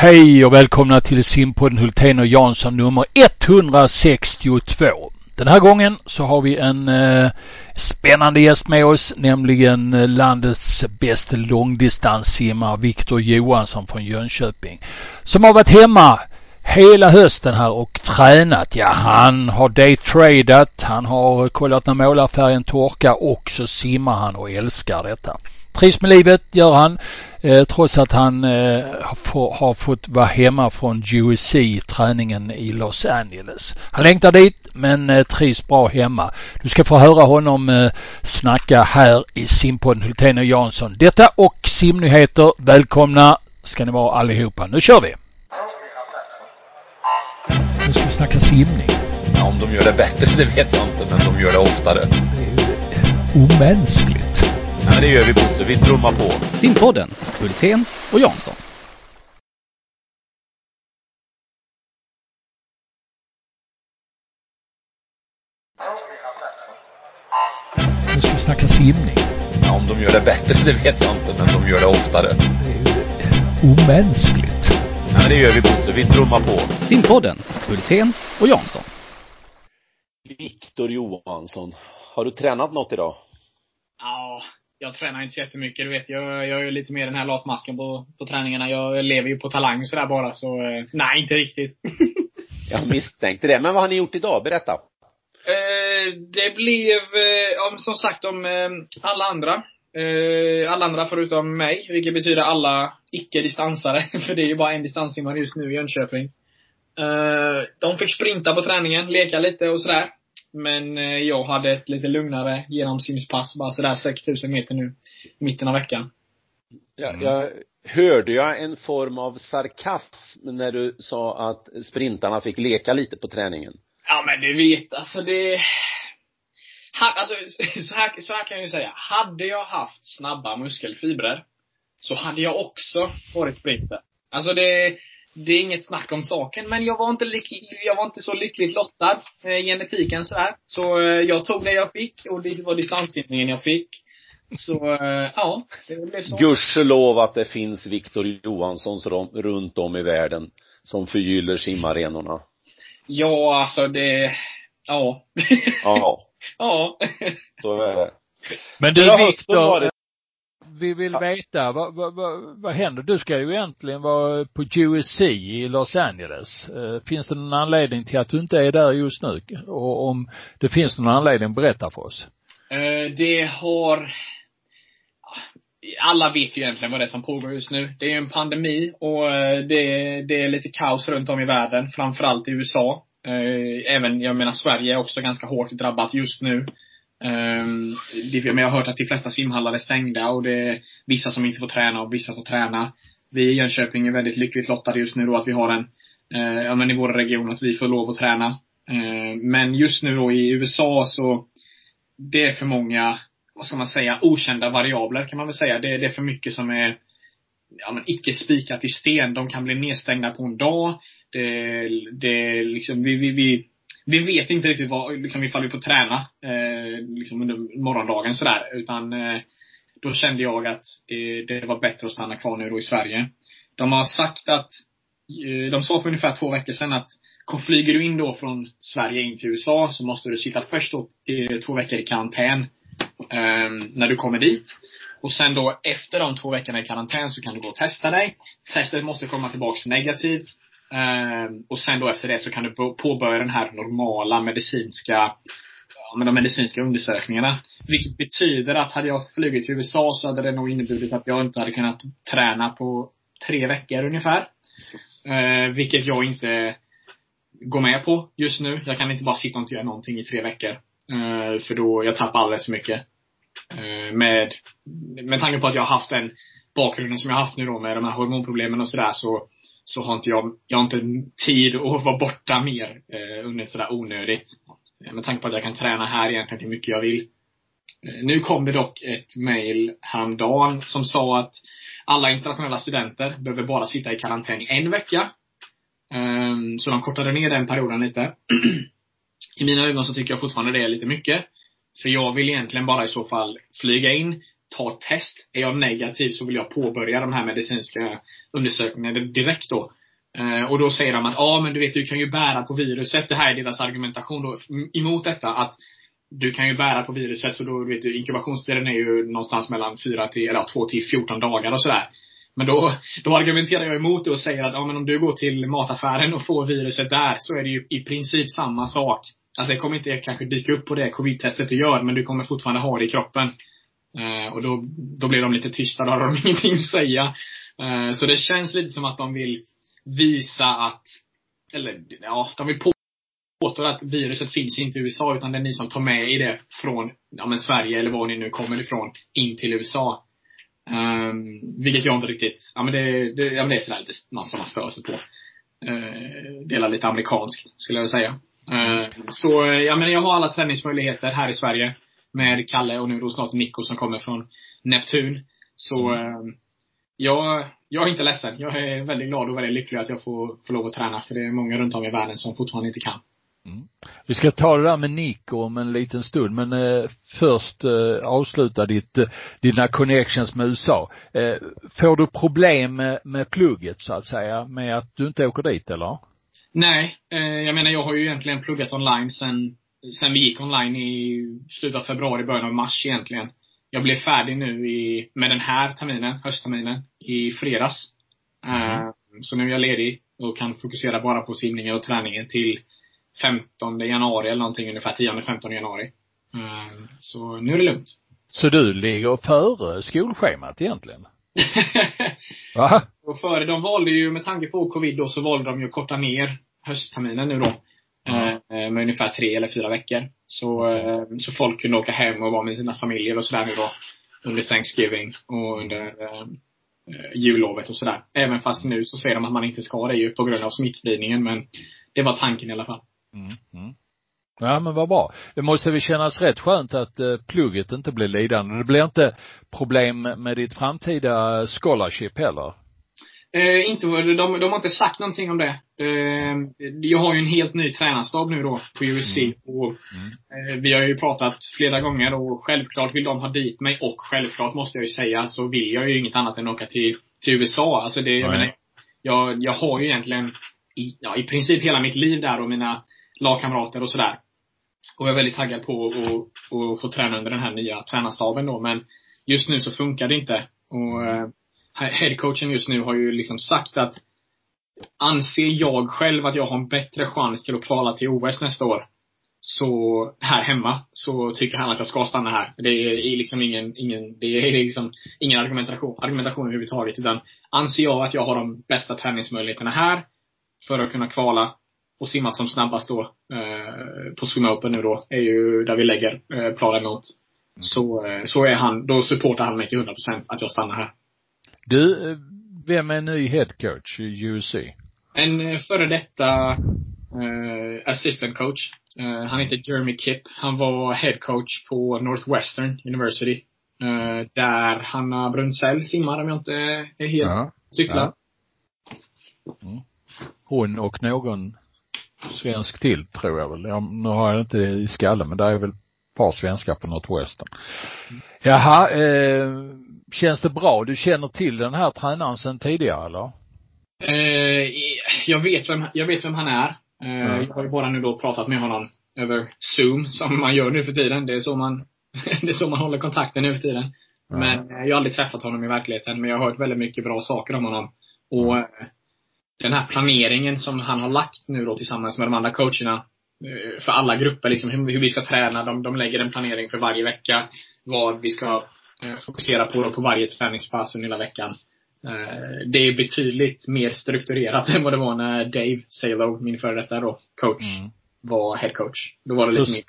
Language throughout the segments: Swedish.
Hej och välkomna till simpodden Hultén och Jansson nummer 162. Den här gången så har vi en eh, spännande gäst med oss, nämligen eh, landets bästa långdistanssimmare Viktor Johansson från Jönköping. Som har varit hemma hela hösten här och tränat. Ja, han har daytradat, han har kollat när målarfärgen torkar och så simmar han och älskar detta. Trivs med livet gör han eh, trots att han eh, har, har, fått vara hemma från USC träningen i Los Angeles. Han längtar dit men eh, trivs bra hemma. Du ska få höra honom eh, snacka här i simpodden Hultén och Jansson. Detta och simnyheter. Välkomna ska ni vara allihopa. Nu kör vi! Nu ska vi snacka simning. Ja, om de gör det bättre, det vet jag inte, men de gör det oftare. Det är ju omänskligt. Ja, det gör vi Bosse, vi trummar på. Simpodden, Hultén och Jansson. Nu ska vi snacka simning. Ja, om de gör det bättre, det vet jag inte, men de gör det oftare. Det är ju omänskligt. Ja, det gör vi Bosse, vi trummar på. Simpodden, Hultén och Jansson. Viktor Johansson, har du tränat något idag? Ja, jag tränar inte så jättemycket. Du vet, jag, jag är ju lite mer den här latmasken på, på träningarna. Jag lever ju på talang sådär bara, så eh, nej, inte riktigt. Jag misstänkte det, men vad har ni gjort idag? Berätta. eh, det blev, eh, om, som sagt, om eh, alla andra. Eh, alla andra förutom mig, vilket betyder alla icke-distansare. För det är ju bara en distanssimmare just nu i Jönköping. Eh, de fick sprinta på träningen, leka lite och sådär. Men eh, jag hade ett lite lugnare genomsimspass, bara sådär 6000 meter nu, i mitten av veckan. Ja, jag hörde jag en form av sarkasm när du sa att sprintarna fick leka lite på träningen. Ja men du vet, alltså det... Alltså, så här, så här kan jag ju säga. Hade jag haft snabba muskelfibrer, så hade jag också varit sprinter. Alltså det, det är inget snack om saken, men jag var inte, jag var inte så lyckligt lottad, eh, genetiken sådär. Så eh, jag tog det jag fick, och det var distanssimningen jag fick. Så, eh, ja, det blev så. Gudskelov att det finns Viktor Johanssons runt om i världen som förgyller simarenorna. Ja, alltså det, ja. Ja, ja. så är det. Men du Viktor, vi vill veta, vad, vad, vad, vad händer? Du ska ju egentligen vara på USC i Los Angeles. Eh, Finns det någon anledning till att du inte är där just nu? Och om det finns någon anledning, berätta för oss. Eh, Det har alla vet ju egentligen vad det är som pågår just nu. Det är ju en pandemi och eh, det, det är lite kaos runt om i världen, framförallt i USA. Även, jag menar Sverige är också ganska hårt drabbat just nu. Ehm, det- Men jag har hört att de flesta simhallar är stängda och det är vissa som inte får träna och vissa får träna. Vi i Jönköping är väldigt lyckligt lottade just nu då att vi har en, eh, ja men i vår region att vi får lov att träna. Ehm, men just nu då i USA så, det är för många, vad ska man säga, okända variabler kan man väl säga. Det, det är för mycket som är, ja men icke spikat i sten. De kan bli nedstängda på en dag. Det, det liksom, vi, vi, vi, vi vet inte riktigt vad, liksom ifall vi får träna, eh, liksom under morgondagen sådär. Utan, eh, då kände jag att det, det var bättre att stanna kvar nu då i Sverige. De har sagt att, eh, de sa för ungefär två veckor sedan att flyger du in då från Sverige in till USA så måste du sitta först då eh, två veckor i karantän eh, när du kommer dit. Och sen då efter de två veckorna i karantän så kan du gå och testa dig. Testet måste komma tillbaks negativt. Ehm, och sen då efter det så kan du påbörja den här normala medicinska ja, men de medicinska undersökningarna. Vilket betyder att hade jag flugit till USA så hade det nog inneburit att jag inte hade kunnat träna på tre veckor ungefär. Ehm, vilket jag inte går med på just nu. Jag kan inte bara sitta och inte göra någonting i tre veckor. Ehm, för då, jag tappar alldeles för mycket. Med, med tanke på att jag har haft den bakgrunden som jag har haft nu då med de här hormonproblemen och sådär så, så har inte jag, jag har inte tid att vara borta mer eh, under sådär onödigt. Eh, med tanke på att jag kan träna här egentligen hur mycket jag vill. Eh, nu kom det dock ett mail häromdagen som sa att alla internationella studenter behöver bara sitta i karantän i en vecka. Ehm, så de kortade ner den perioden lite. I mina ögon så tycker jag fortfarande det är lite mycket. För jag vill egentligen bara i så fall flyga in, ta test. Är jag negativ så vill jag påbörja de här medicinska undersökningarna direkt då. Eh, och då säger de att, ja men du vet, du kan ju bära på viruset. Det här är deras argumentation då emot detta. Att du kan ju bära på viruset så då vet du, inkubationstiden är ju någonstans mellan 4 till, eller 2 till 14 dagar och sådär. Men då, då argumenterar jag emot det och säger att ja, men om du går till mataffären och får viruset där så är det ju i princip samma sak. Alltså det kommer inte kanske dyka upp på det covid-testet du gör men du kommer fortfarande ha det i kroppen. Eh, och då, då blir de lite tysta, då har de ingenting att säga. Eh, så det känns lite som att de vill visa att, eller ja, de vill påstå att viruset finns inte i USA utan det är ni som tar med er det från, ja men Sverige eller var ni nu kommer ifrån, in till USA. Um, vilket jag inte riktigt, ja men det, det, ja men det är sådär lite någon som man stör sig på. Eh, uh, delar lite amerikanskt, skulle jag vilja säga. Uh, så, ja men jag har alla träningsmöjligheter här i Sverige. Med Kalle och nu då snart Nico som kommer från Neptun. Så, uh, jag, jag är inte ledsen. Jag är väldigt glad och väldigt lycklig att jag får, får lov att träna. För det är många runt om i världen som fortfarande inte kan. Mm. Vi ska ta det där med Nico om en liten stund, men eh, först eh, avsluta ditt, eh, dina connections med USA. Eh, får du problem med, med plugget så att säga, med att du inte åker dit eller? Nej, eh, jag menar jag har ju egentligen pluggat online sen, sen vi gick online i slutet av februari, början av mars egentligen. Jag blev färdig nu i, med den här terminen, höstterminen, i fredags. Mm. så nu är jag ledig och kan fokusera bara på simningen och träningen till 15 januari eller någonting ungefär, 10-15 januari. Mm, så nu är det lugnt. Så du ligger före skolschemat egentligen? Va? Och före, de valde ju, med tanke på covid då, så valde de ju att korta ner höstterminen nu då. Eh, med ungefär tre eller fyra veckor. Så, eh, så folk kunde åka hem och vara med sina familjer och sådär nu då. Under Thanksgiving och under eh, eh jullovet och sådär. Även fast nu så säger de att man inte ska det ju på grund av smittspridningen men det var tanken i alla fall. Mm, mm. Ja men vad bra. Det måste väl kännas rätt skönt att eh, plugget inte blir lidande. Det blir inte problem med ditt framtida scholarship heller? Eh, inte, de, de har inte sagt någonting om det. Eh, jag har ju en helt ny tränarstab nu då på USC. Mm. Och, mm. eh, vi har ju pratat flera gånger och självklart vill de ha dit mig och självklart måste jag ju säga så vill jag ju inget annat än åka till, till USA. Alltså det, jag menar, jag, jag har ju egentligen i, ja, i princip hela mitt liv där och mina lagkamrater och sådär. Och jag är väldigt taggad på att, få träna under den här nya tränarstaben då. Men just nu så funkar det inte. Och eh, headcoachen just nu har ju liksom sagt att anser jag själv att jag har en bättre chans till att kvala till OS nästa år så här hemma så tycker han att jag ska stanna här. Det är liksom ingen, ingen, det är liksom ingen argumentation, argumentation överhuvudtaget. Utan anser jag att jag har de bästa träningsmöjligheterna här för att kunna kvala och simma som snabbast då eh, på Swim Open nu då, är ju där vi lägger eh, planen mot. Mm. Så, eh, så är han, då supportar han mig till 100% att jag stannar här. Du, vem är ny head coach i UC? En eh, före detta eh, assistant coach. Eh, han heter Jeremy Kipp. Han var head coach på Northwestern University. Eh, där Hanna Brunzell simmar om jag inte är helt ja. cyklad. Ja. Mm. Hon och någon svensk till tror jag väl. Jag, nu har jag inte i skallen men det är väl ett par svenskar på Northwestern. Jaha, eh, känns det bra? Du känner till den här tränaren sedan tidigare eller? Eh, jag vet vem, jag vet vem han är. Eh, mm. Jag har ju bara nu då pratat med honom över Zoom, som man gör nu för tiden. Det är så man, det är så man håller kontakten nu för tiden. Mm. Men jag har aldrig träffat honom i verkligheten, men jag har hört väldigt mycket bra saker om honom. Och mm den här planeringen som han har lagt nu då tillsammans med de andra coacherna eh, för alla grupper, liksom hur, hur vi ska träna. De, de lägger en planering för varje vecka. Vad vi ska eh, fokusera på då på varje träningspass under hela veckan. Eh, det är betydligt mer strukturerat än vad det var när Dave Salo, min före detta då, coach, mm. var head coach. Då var det lite mer,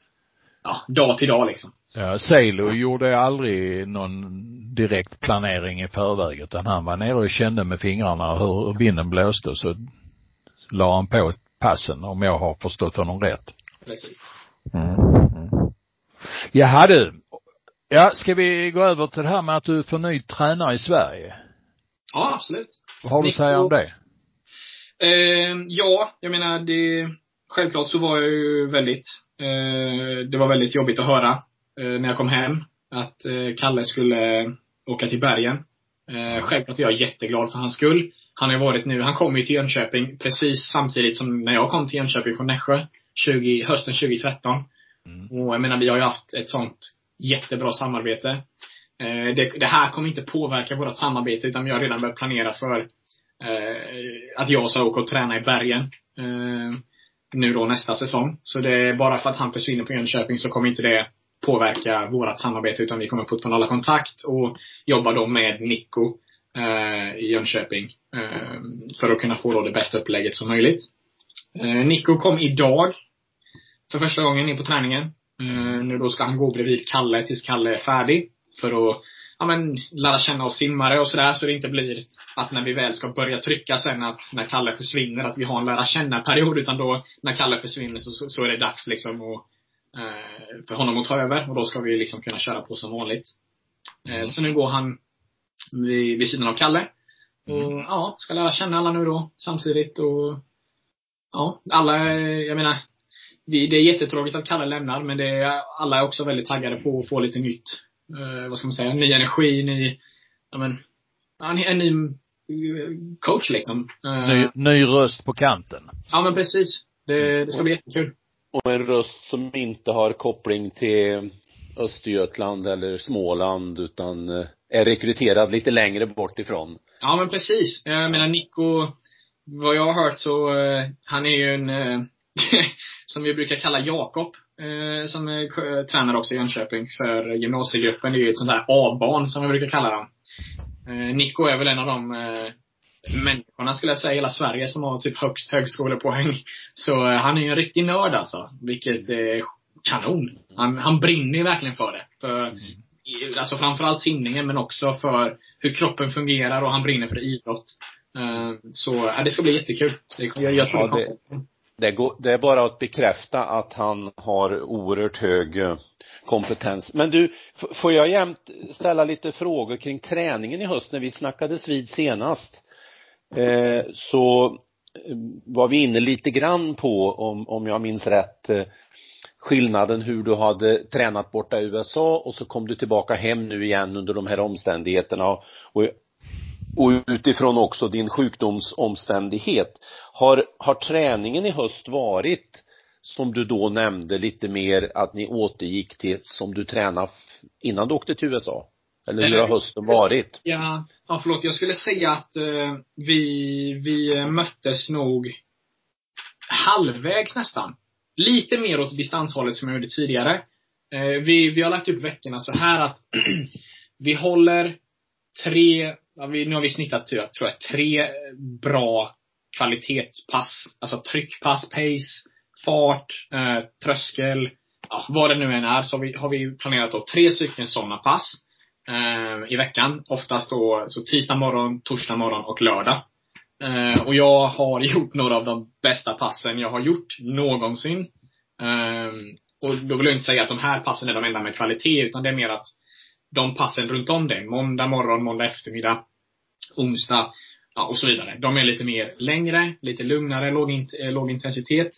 ja, dag till dag liksom. Ja, Salo gjorde aldrig någon direkt planering i förväg utan han var nere och kände med fingrarna hur vinden blåste så la han på passen om jag har förstått honom rätt. Precis. Mm. Mm. Jaha du. Ja, ska vi gå över till det här med att du får ny tränare i Sverige? Ja, absolut. Vad har du att säga om det? Eh, ja, jag menar det, självklart så var jag ju väldigt, eh, det var väldigt jobbigt att höra eh, när jag kom hem. att eh, Kalle skulle åka till bergen. Eh, självklart är jag jätteglad för hans skull. Han har varit nu, han kom ju till Jönköping precis samtidigt som när jag kom till Jönköping från Nässjö. 20, hösten 2013. Mm. Och jag menar, vi har ju haft ett sånt jättebra samarbete. Eh, det, det, här kommer inte påverka vårt samarbete utan vi har redan börjat planera för eh, att jag ska åka och träna i bergen. Eh, nu då nästa säsong. Så det är bara för att han försvinner på Jönköping så kommer inte det påverka vårt samarbete utan vi kommer fortfarande hålla kontakt och jobba då med Nico eh, i Jönköping. Eh, för att kunna få då det bästa upplägget som möjligt. Eh, Nico kom idag för första gången in på träningen. Eh, nu då ska han gå bredvid Kalle tills Kalle är färdig. För att ja, men, lära känna oss simmare och sådär så det inte blir att när vi väl ska börja trycka sen att när Kalle försvinner att vi har en lära känna-period utan då när Kalle försvinner så, så är det dags liksom och, eh, för honom att ta över och då ska vi liksom kunna köra på som vanligt. Eh, mm. Så nu går han vid, vid sidan av Kalle. Och mm. ja, ska lära känna alla nu då samtidigt och ja, alla, jag menar, det är jättetråkigt att Kalle lämnar men det är, alla är också väldigt taggade på att få lite nytt eh, vad ska man säga, ny energi, ny, ja men, en ny eh, coach liksom. Eh, ny, ny röst på kanten. Ja men precis. Det, det ska bli jättekul. Och en röst som inte har koppling till Östergötland eller Småland utan eh, är rekryterad lite längre bort ifrån. Ja men precis. Jag menar Nico, vad jag har hört så, han är ju en, som vi brukar kalla Jakob eh, som är tränare också i Jönköping för gymnasiegruppen. Det är ju ett sånt där A-barn som vi brukar kalla dem. Eh, Nico är väl en av de eh, människorna skulle jag säga i hela Sverige som har typ högst högskolepoäng. Så eh, han är ju en riktig nörd alltså. Vilket är kanon. Han, han brinner verkligen för det. För, mm. Alltså framförallt simningen men också för hur kroppen fungerar och han brinner för idrott. Uh, så, ja, det ska bli jättekul. Jag, jag tror ja, det, det, går, det är bara att bekräfta att han har oerhört hög eh, kompetens. Men du, får jag jämt ställa lite frågor kring träningen i höst? När vi snackades vid senast eh, så eh, var vi inne lite grann på, om, om jag minns rätt, eh, skillnaden hur du hade tränat borta i USA och så kom du tillbaka hem nu igen under de här omständigheterna och och utifrån också din sjukdomsomständighet. Har, har träningen i höst varit som du då nämnde lite mer att ni återgick till som du tränade innan du åkte till USA? Eller hur har eh, hösten varit? Ja, ja förlåt. Jag skulle säga att eh, vi, vi möttes nog halvvägs nästan. Lite mer åt distanshållet som jag gjorde tidigare. Eh, vi, vi har lagt upp veckorna så här att vi håller tre nu har vi snittat, tror jag, tre bra kvalitetspass. Alltså tryckpass, pace, fart, eh, tröskel, ja, vad det nu än är, så har vi, har vi planerat då tre stycken sådana pass eh, i veckan. Oftast då så tisdag morgon, torsdag morgon och lördag. Eh, och jag har gjort några av de bästa passen jag har gjort någonsin. Eh, och då vill jag inte säga att de här passen är de enda med kvalitet, utan det är mer att de passen runt om det, måndag morgon, måndag eftermiddag, onsdag ja, och så vidare. De är lite mer längre, lite lugnare, låg, in, eh, låg intensitet.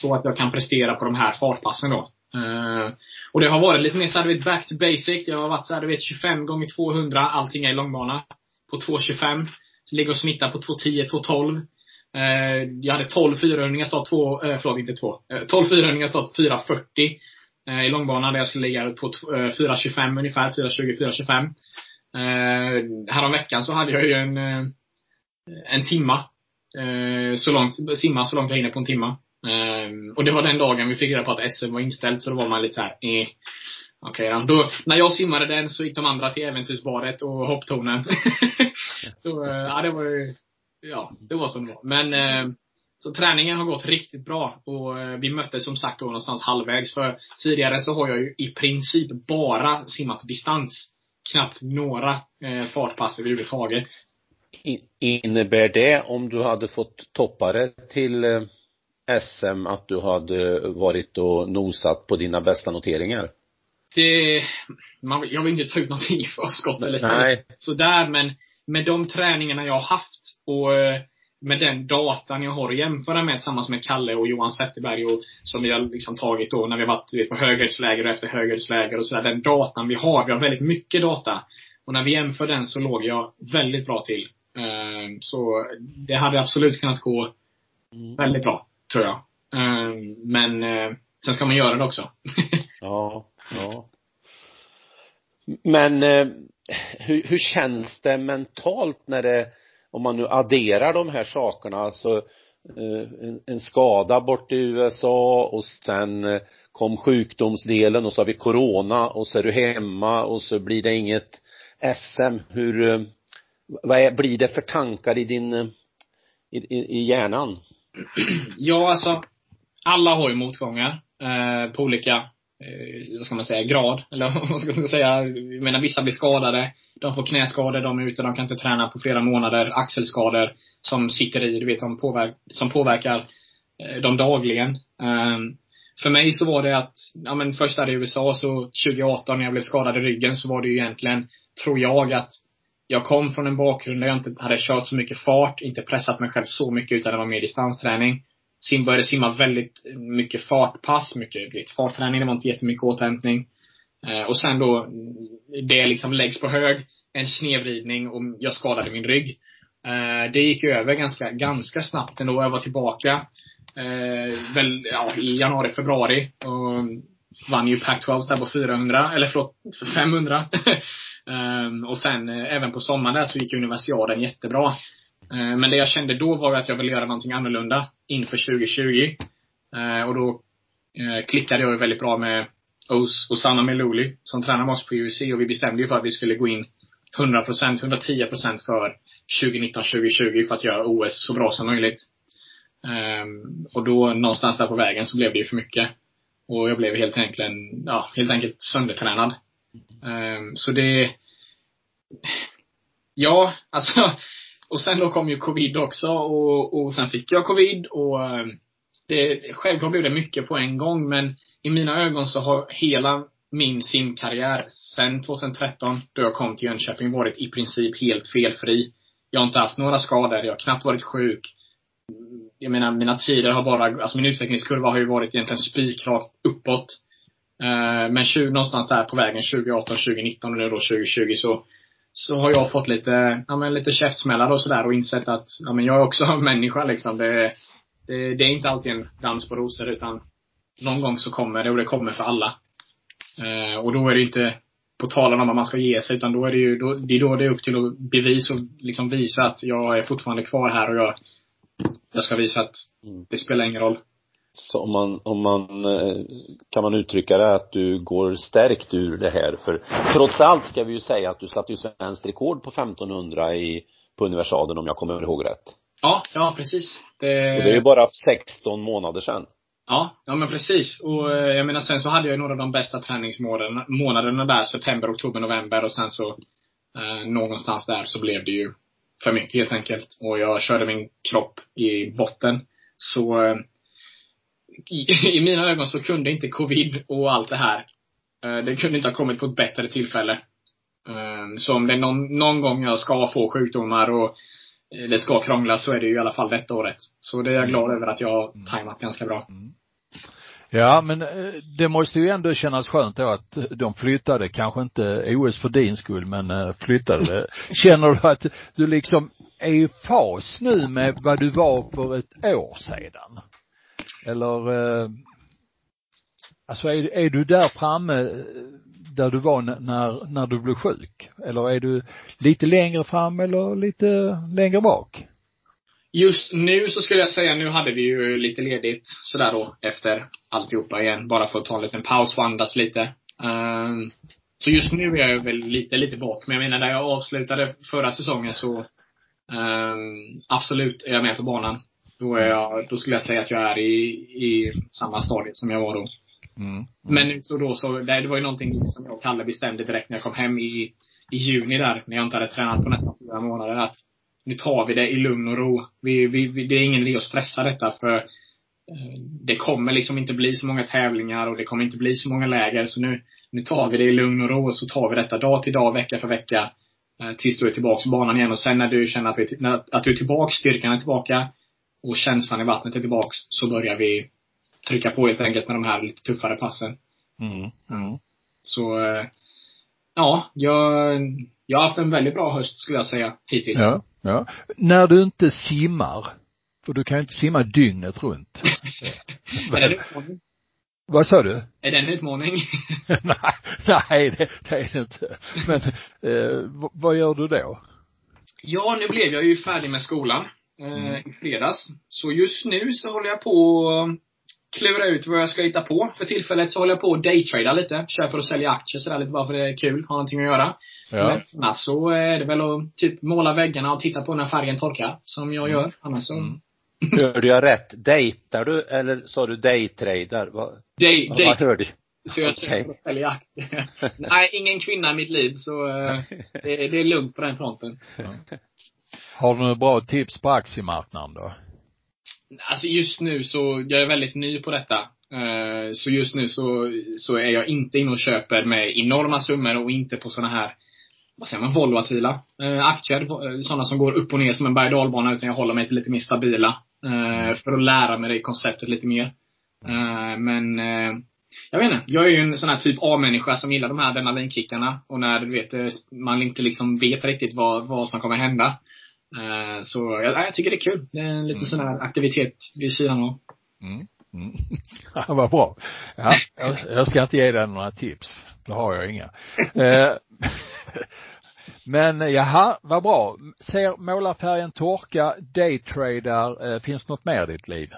Så att jag kan prestera på de här fartpassen då. Uh, och det har varit lite mer såhär, back to basic. Jag har varit såhär, du vet 25 gånger 200, allting är i långbana. På 2.25. Ligger och snittar på 2.10, 2.12. Uh, jag hade 12 400 start 2, uh, förlåt inte 2. Uh, 12 400 start 4.40. Eh, I långbana där jag skulle ligga på 4.25 eh, ungefär, 4.20, 4.25. Eh, häromveckan så hade jag ju en, eh, en timma. Eh, så långt, simma så långt jag hinner på en timma. Eh, och det var den dagen vi fick reda på att SM var inställt, så då var man lite såhär, eh. Okej okay, då. När jag simmade den så gick de andra till äventyrsbadet och hopptornen. så, ja det var ju, ja, det var som det var. Men, eh, så träningen har gått riktigt bra och eh, vi möttes som sagt då någonstans halvvägs. För tidigare så har jag ju i princip bara simmat distans knappt några eh, fartpass överhuvudtaget. Innebär det om du hade fått toppare till eh, SM att du hade varit och nosat på dina bästa noteringar? Det, man, jag vill inte ta ut någonting i förskott eller så. Nej. Sådär men med de träningarna jag har haft och eh, med den datan jag har att jämföra med tillsammans med Kalle och Johan Zetterberg och som vi har liksom tagit då när vi har varit vet, på höghöjdsläger och efter höghöjdsläger och sådär. Den datan vi har, vi har väldigt mycket data. Och när vi jämför den så låg jag väldigt bra till. Uh, så det hade absolut kunnat gå mm. väldigt bra, tror jag. Uh, men uh, sen ska man göra det också. ja, ja. Men hur, hur känns det mentalt när det om man nu adderar de här sakerna, alltså eh, en, en skada bort i USA och sen eh, kom sjukdomsdelen och så har vi corona och så är du hemma och så blir det inget SM. Hur, eh, vad är, blir det för tankar i din, i, i, i hjärnan? Ja, alltså alla har ju motgångar eh, på olika, eh, vad ska man säga, grad. Eller vad ska man säga, jag menar vissa blir skadade, de får knäskador, de är ute, de kan inte träna på flera månader, axelskador som sitter i, du vet, de påverkar, som påverkar eh, dem dagligen. Um, för mig så var det att, ja men först där i USA så 2018 när jag blev skadad i ryggen så var det ju egentligen, tror jag att jag kom från en bakgrund där jag inte hade kört så mycket fart, inte pressat mig själv så mycket utan det var mer distansträning. Sim började simma väldigt mycket fartpass, mycket vet, fartträning, det var inte jättemycket återhämtning. Eh, och sen då, det liksom läggs på hög, en snedvridning och jag skadade min rygg. Eh, det gick över ganska, ganska snabbt ändå. Jag var tillbaka eh, väl, ja, i januari, februari. Och vann ju Pac-12 där på 400, eller förlåt, 500. um, eh, och sen eh, även på sommaren där så gick universiaden jättebra. Eh, men det jag kände då var att jag ville göra någonting annorlunda inför 2020. Eh, och då eh, klickade jag väldigt bra med Os Osama Melouli som tränar med oss på UC och vi bestämde ju för att vi skulle gå in 100% 110% för 2019-2020 för att göra OS så bra som möjligt. Ehm, och då någonstans där på vägen så blev det ju för mycket. Och jag blev helt enkelt, ja, helt enkelt söndertränad. Ehm, så det, ja, alltså, och sen då kom ju covid också och, och sen fick jag covid och eh, det, självklart blev det mycket på en gång men i mina ögon så har hela min simkarriär sen 2013, då jag kom till Jönköping, varit i princip helt felfri. Jag har inte haft några skador, jag har knappt varit sjuk. Jag menar, mina tider har bara, alltså min utvecklingskurva har ju varit egentligen spikrakt uppåt. Eh, men 20, någonstans där på vägen 2018, 2019 och nu då 2020 så, så har jag fått lite, ja men lite käftsmällar och sådär och insett att, ja men jag är också en människa liksom. Det, det, det är inte alltid en dans på rosor utan någon gång så kommer det och det kommer för alla. Eh, och då är det inte på talan om att man ska ge sig utan då är det ju, då, det är då det är upp till att bevisa och liksom visa att jag är fortfarande kvar här och jag, jag ska visa att mm. det spelar ingen roll. Så om man, om man, eh, kan man uttrycka det att du går stärkt ur det här? För trots allt ska vi ju säga att du satte ju svenskt rekord på 1500 i, på universaden om jag kommer ihåg rätt. Ja, ja precis. Det... Och det är ju bara 16 månader sedan. Ja, ja men precis. Och eh, jag menar sen så hade jag några av de bästa träningsmånaderna där, september, oktober, november och sen så eh, någonstans där så blev det ju för mycket helt enkelt. Och jag körde min kropp i botten. Så eh, i, i mina ögon så kunde inte covid och allt det här, eh, det kunde inte ha kommit på ett bättre tillfälle. Eh, så om det är någon, någon gång jag ska få sjukdomar och Eh, det ska krångla så är det ju i alla fall detta året. Så det är jag glad över att jag har mm. tajmat ganska bra. Mm. Ja, men eh, det måste ju ändå kännas skönt då att de flyttade, kanske inte OS för din skull, men flyttade. Känner du att du liksom är i fas nu med vad du var för ett år sedan? Eller, eh, alltså är, är du där framme eh, där du var när, när du blev sjuk? Eller är du lite längre fram eller lite längre bak? Just nu så skulle jag säga, nu hade vi ju lite ledigt sådär då efter alltihopa igen. Bara för att ta en liten paus och andas lite. Um, så just nu är jag väl lite, lite bak. Men jag menar, när jag avslutade förra säsongen så um, absolut är jag med på banan. Då är jag, då skulle jag säga att jag är i, i samma stadie som jag var då. Mm. Men så då så, det var ju någonting som jag och Kalle bestämde direkt när jag kom hem i, i juni där, när jag inte hade tränat på nästan fyra månader, att nu tar vi det i lugn och ro. Vi, vi, vi det är ingen idé att stressa detta för eh, det kommer liksom inte bli så många tävlingar och det kommer inte bli så många läger. Så nu, nu tar vi det i lugn och ro och så tar vi detta dag till dag, vecka för vecka. Eh, tills du är tillbaks på banan igen och sen när du känner att, vi, att du är tillbaks, styrkan är tillbaka och känslan i vattnet är tillbaks, så börjar vi trycka på helt enkelt med de här lite tuffare passen. Mm. Mm. Så, eh, ja, jag, jag har haft en väldigt bra höst skulle jag säga, hittills. Ja, ja. När du inte simmar, för du kan ju inte simma dygnet runt. är det utmaning? Vad sa du? Är det en utmaning? nej, nej det, det är det inte. Men eh, vad gör du då? Ja, nu blev jag ju färdig med skolan Mm. i fredags. Så just nu så håller jag på att klura ut vad jag ska hitta på. För tillfället så håller jag på att daytrada lite. Köper och säljer aktier sådär lite bara för det är kul. Har någonting att göra. Ja. Men annars så är det väl att typ måla väggarna och titta på när färgen torkar. Som jag gör. Annars så. Mm. Hörde jag rätt? Dejtar du eller sa du daytradar? Vad, Day, vad day, hörde så jag Okej. köper och säljer aktier. Nej, ingen kvinna i mitt liv. Så eh, det, det är lugnt på den fronten. Har du några bra tips på aktiemarknaden då? Alltså just nu så, jag är väldigt ny på detta. Eh, Så just nu så, så är jag inte inne och köper med enorma summor och inte på såna här, vad säger man, volatila eh, aktier. eh, Sådana som går upp och ner som en berg och utan jag håller mig till lite mer stabila. eh, För att lära mig det konceptet lite mer. Men, jag vet inte. Jag är ju en sån här typ A-människa som gillar de här adrenalinkickarna. Och när du vet, man inte liksom vet riktigt vad, vad som kommer hända. Eh, Så jag, jag tycker det är kul. Det är en liten Mm. sån här aktivitet vid sidan av. Mm. Mm. Ja, vad bra. Ja, jag, jag ska inte ge dig några tips. Det har jag inga. Eh, Men jaha, vad bra. Ser målarfärgen torka, daytradar, eh, finns något mer i ditt liv?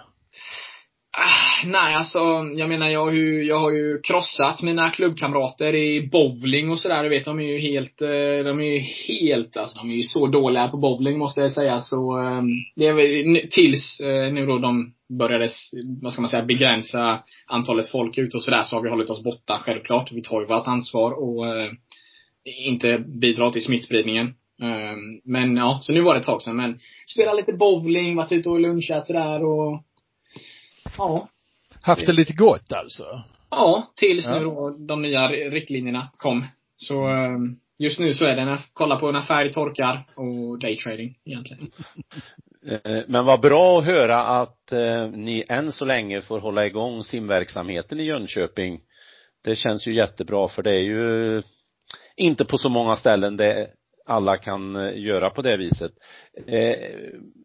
Nej, alltså, jag menar jag har ju, jag har ju krossat mina klubbkamrater i bowling och sådär. Du vet, de är ju helt, eh, de är ju helt, alltså de är ju så dåliga på bowling måste jag säga. Så, ehm, det är väl tills eh, nu då de började, vad ska man säga, begränsa antalet folk ute och sådär så har vi hållit oss borta, självklart. Vi tar ju vårt ansvar och eh, inte bidrar till smittspridningen. Ehm, men ja, så nu var det ett tag sedan. Men spela lite bowling, varit ute och lunchat sådär och Ja. Haft det lite gott alltså? Ja, tills nu då de nya riktlinjerna kom. Så eh, just nu så är det när, kolla på när färg torkar och daytrading egentligen. Eh, Men vad bra att höra att eh, ni än så länge får hålla igång simverksamheten i Jönköping. Det känns ju jättebra för det är ju inte på så många ställen det alla kan eh, göra på det viset.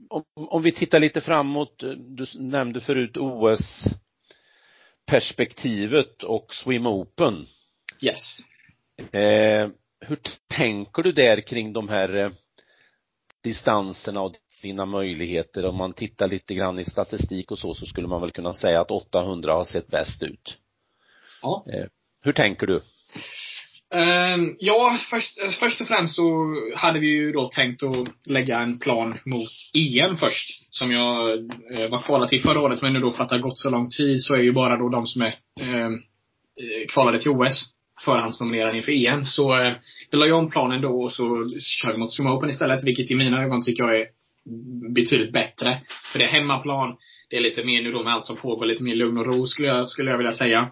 Om, om vi tittar lite framåt, du nämnde förut OS perspektivet och Swim Open. Yes. Eh, hur tänker du där kring de här eh, distanserna och dina möjligheter? Om man tittar lite grann i statistik och så, så skulle man väl kunna säga att 800 har sett bäst ut. Ja. Eh, hur tänker du? Ehm, ja, först, alltså först och främst så hade vi ju då tänkt att lägga en plan mot EM först. Som jag uh, var kvalad till förra året, men nu då för att det har gått så lång tid så är ju bara då de som är uh, kvalade till OS förhandsnominerade inför EM. Så eh, vi la ju om planen då och så kör vi mot Sumo Open istället, vilket i mina ögon tycker jag är betydligt bättre. För det är hemmaplan, det är lite mer nu då med allt som pågår, lite mer lugn och ro skulle jag, skulle jag vilja säga.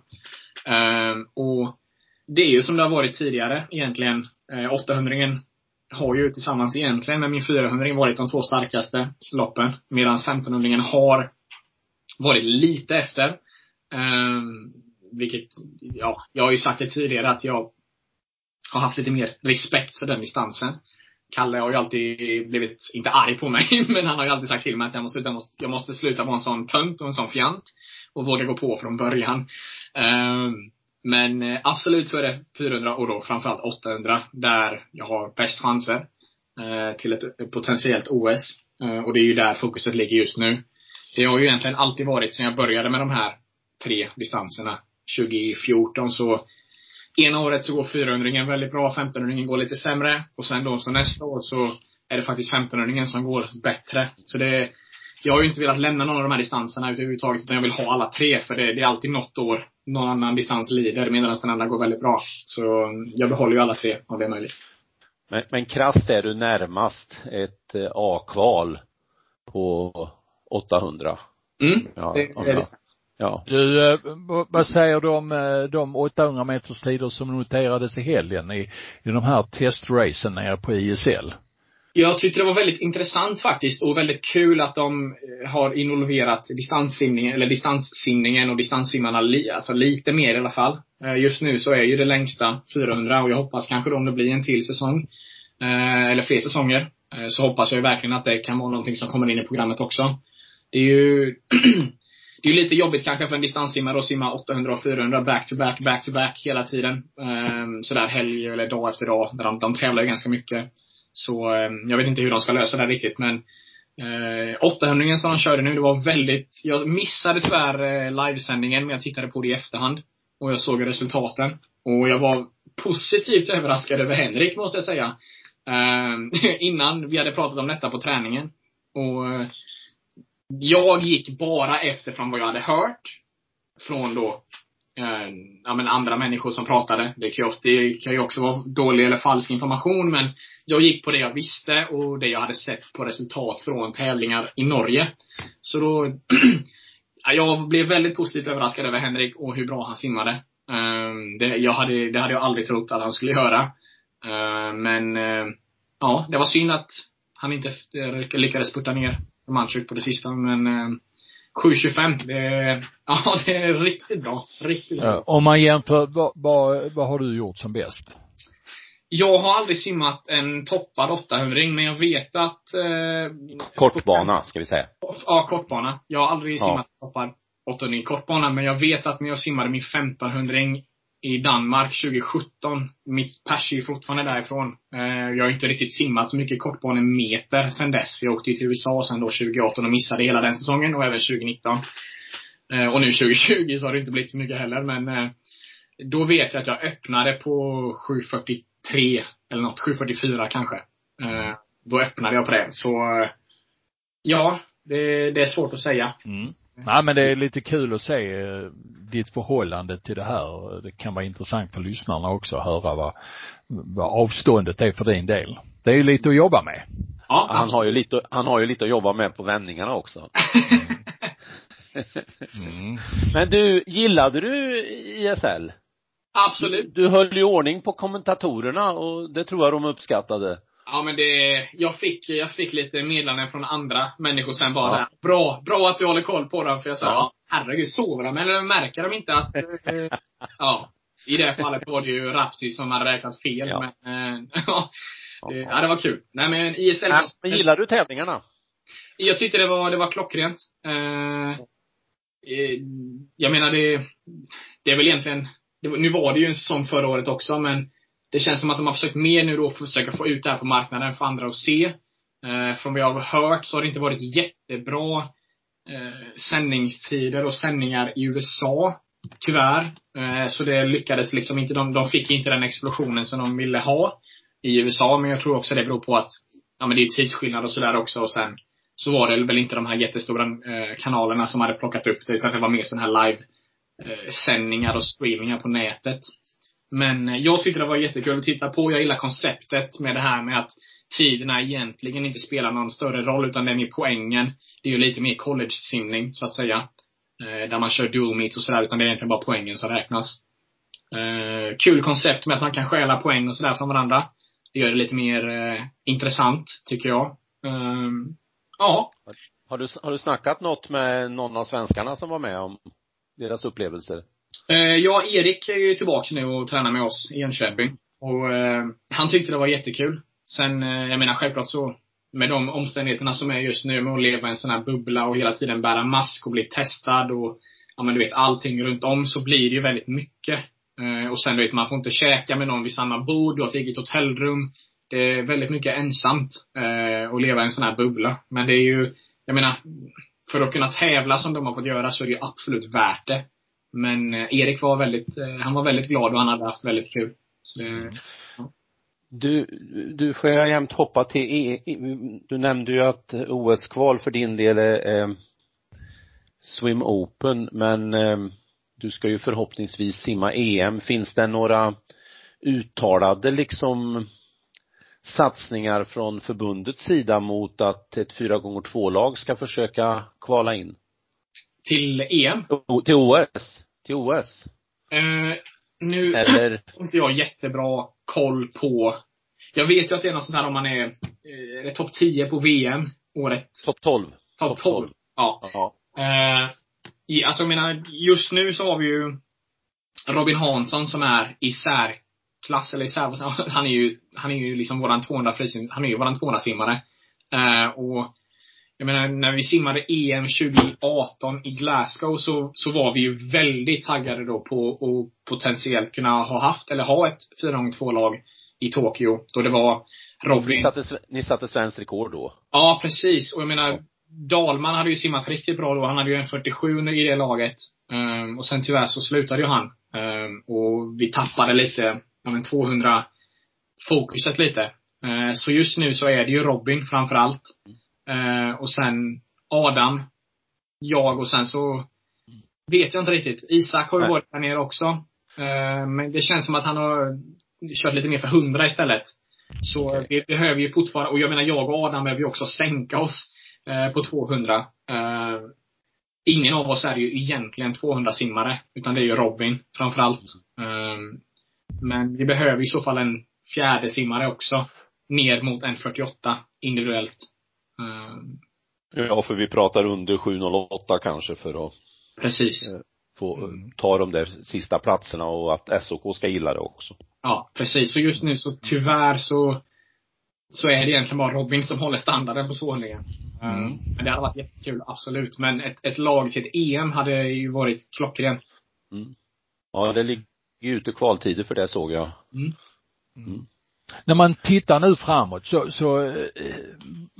Ehm, och det är ju som det har varit tidigare egentligen. Eh, 800 har ju tillsammans egentligen med min 400 varit de två starkaste loppen. Medan 1500 har varit lite efter. Eh, vilket, ja, jag har ju sagt det tidigare att jag har haft lite mer respekt för den distansen. Kalle har ju alltid blivit, inte arg på mig, men han har ju alltid sagt till mig att jag måste, jag måste, jag måste sluta vara en sån tönt och en sån fjant. Och våga gå på från början. Ehm, men eh, absolut så är det 400 och då framförallt 800 där jag har bäst chanser eh, till ett potentiellt OS. Eh, och det är ju där fokuset ligger just nu. Det har ju egentligen alltid varit sen jag började med de här tre distanserna 2014 så ena året så går 400 väldigt bra, 1500 går lite sämre och sen då så nästa år så är det faktiskt 1500 som går bättre. Så det jag har ju inte velat lämna någon av de här distanserna överhuvudtaget utan jag vill ha alla tre för det, det är alltid något år någon annan distans lider medan den andra går väldigt bra. Så jag behåller ju alla tre om det är möjligt. Men, men krasst är du närmast ett eh, A-kval på 800. Mm. Ja, det, det, jag, Ja. Du, eh, vad- säger du om eh, de 800 meters tider som noterades i helgen i, i de här testracen nere på ISL? Jag tyckte det var väldigt intressant faktiskt och väldigt kul att de eh, har involverat distanssimningen, eller distanssimningen och distanssimmarna li, alltså lite mer i alla fall. Eh, just nu så är ju det längsta 400 och jag hoppas kanske då om det blir en till säsong, eh, eller fler säsonger, så hoppas jag ju verkligen att det kan vara någonting som kommer in i programmet också. Det är ju det är ju lite jobbigt kanske för en distanssimmare att simma 800 och 400 back to back, back to back hela tiden. Ehm, sådär helg eller dag efter dag. Där de, de tävlar ju ganska mycket. Så eh, jag vet inte hur de ska lösa det riktigt men eh, 800 som de körde nu, det var väldigt, jag missade tyvärr eh, livesändningen men jag tittade på det i efterhand. Och jag såg resultaten. Och jag var positivt överraskad över Henrik måste jag säga. Eh, innan vi hade pratat om detta på träningen. Och eh, jag gick bara efter från vad jag hade hört. Från då eh, ja, men andra människor som pratade. Det kan, ju ofta, det kan ju också vara dålig eller falsk information men jag gick på det jag visste och det jag hade sett på resultat från tävlingar i Norge. Så då, ja, jag blev väldigt positivt överraskad över Henrik och hur bra han simmade. Eh, det, jag hade, det hade jag aldrig trott att han skulle göra. Eh, men, eh, ja, det var synd att han inte lyckades putta ner Manchuk på det sista men eh, 7.25, det är, ja det är riktigt bra. Riktigt bra. Ja. Om man jämför, vad, vad, vad har du gjort som bäst? Jag har aldrig simmat en toppad 800 men jag vet att eh, Kortbana, ska vi säga. Ja, kortbana. Jag har aldrig Ja. simmat toppad 800 i kortbana, men jag vet att när jag simmade min 1500 i Danmark 2017, mitt pers är ju fortfarande därifrån. Eh, jag har inte riktigt simmat så mycket kortbanemeter sen dess. för Jag åkte ju till USA sen då 2018 och missade hela den säsongen och även 2019. Eh, och nu 2020 så har det inte blivit så mycket heller, men eh, då vet jag att jag öppnade på 7.43 eller något, 7.44 kanske. Då öppnade jag på det. Så ja, det, det är svårt att säga. Mm. Nej men det är lite kul att se eh, ditt förhållande till det här. Det kan vara intressant för lyssnarna också att höra vad, vad avståndet är för din del. Det är ju lite att jobba med. Ja, Han har ju lite, han har ju lite att jobba med på vändningarna också. Mm. Men du, gillade du ISL? absolut. Du höll ju ordning på kommentatorerna och det tror jag de uppskattade. Ja men det, jag fick, jag fick lite meddelanden från andra människor sen bara Ja. Bra, bra att du håller koll på dem. För jag sa, Ja. ja. herregud, sover de eller märker de inte att, eh, ja. I det fallet var det ju Rapsi som hade räknat fel. Ja. Men, eh, ja. Det, ja, det var kul. Nej men ISL, Men, men gillar du tävlingarna? jag tyckte det var, det var klockrent. Eh, eh, jag menar det, det är väl egentligen, det, nu var det ju en säsong förra året också men det känns som att de har försökt mer nu då för att försöka få ut det här på marknaden för andra att se. Eh, från vad jag har hört så har det inte varit jättebra eh, sändningstider och sändningar i USA. Tyvärr. Eh, så det lyckades liksom inte, de, de fick inte den explosionen som de ville ha i USA. Men jag tror också det beror på att, ja men det är tidsskillnad och sådär också och sen så var det väl inte de här jättestora eh, kanalerna som hade plockat upp det utan det var mer sådana här live eh, sändningar och streamingar på nätet. Men eh, jag tyckte det var jättekul att titta på. Jag gillar konceptet med det här med att tiderna egentligen inte spelar någon större roll utan det är mer poängen. Det är ju lite mer college-simning så att säga. Eh, där man kör dual meets och sådär utan det är egentligen bara poängen som räknas. Eh, kul koncept med att man kan stjäla poäng och sådär från varandra. Det gör det lite mer eh, intressant, tycker jag. Ehm, ja. Har du, har du snackat något med någon av svenskarna som var med om deras upplevelser? Eh, ja, Erik är ju tillbaka nu och tränar med oss i Jönköping. Och eh, han tyckte det var jättekul. Sen, eh, jag menar självklart så, med de omständigheterna som är just nu med att leva i en sån här bubbla och hela tiden bära mask och bli testad och, ja men du vet, allting runt om så blir det ju väldigt mycket. Eh, och sen du vet, man får inte käka med någon vid samma bord, du har ett eget hotellrum. Det är väldigt mycket ensamt, eh, att leva i en sån här bubbla. Men det är ju, jag menar, för att kunna tävla som de har fått göra så är det ju absolut värt det. Men eh, Erik var väldigt, eh, han var väldigt glad och han hade haft väldigt kul. Så det, Du, du får jag jämt hoppa till, E- E- du nämnde ju att OS-kval för din del är eh, Swim Open, men eh, du ska ju förhoppningsvis simma EM. Finns det några uttalade liksom satsningar från förbundets sida mot att ett 4 gånger 2 lag ska försöka kvala in? Till EM? O- Till OS? Till OS? Eh, nu Eller? har inte jag jättebra koll på Jag vet ju att det är något sånt här om man är, eh, är det topp 10 på VM året, Topp 12? topp Topp 12. Ja. Ja. Eh, i, alltså jag menar, just nu så har vi ju Robin Hansson som är i särklass, eller i sär, han är ju, han är ju liksom våran 200 frisim, han är ju våran 200 simmare. Eh, och jag menar, när vi simmade EM 2018 i Glasgow så, så var vi ju väldigt taggade då på att potentiellt kunna ha haft, eller ha ett 4x2-lag i Tokyo. Då det var Ni Robin. satte, sve- ni satte svenskt rekord då? Ja, precis. Och jag menar, Dalman hade ju simmat riktigt bra då. Han hade ju en 47 i det laget. Ehm, och sen tyvärr så slutade ju han. Ehm, och vi tappade lite, ja men 200 fokuset lite. Ehm, så just nu så är det ju Robin framför Ehm, och sen Adam, jag och sen så vet jag inte riktigt. Isak har ju varit där nere också. Ehm, men det känns som att han har kört lite mer för 100 istället. Så Okej. vi behöver ju fortfarande, och jag menar jag och Adam behöver ju också sänka oss eh, på 200. Eh, ingen av oss är ju egentligen 200 simmare, utan det är ju Robin framförallt. Eh, men vi behöver i så fall en fjärde simmare också. Ner mot en 48 individuellt. Eh, Ja, för vi pratar under 708 kanske för att precis. få ta de där sista platserna och att SOK ska gilla det också. Ja, precis. Så just nu så tyvärr så så är det egentligen bara Robin som håller standarden på 200 mm. Men det hade varit jättekul, absolut. Men ett, ett lag till ett EM hade ju varit klockrent. Ja, det ligger ju ute kvaltider för det såg jag. När man tittar nu framåt så, så eh,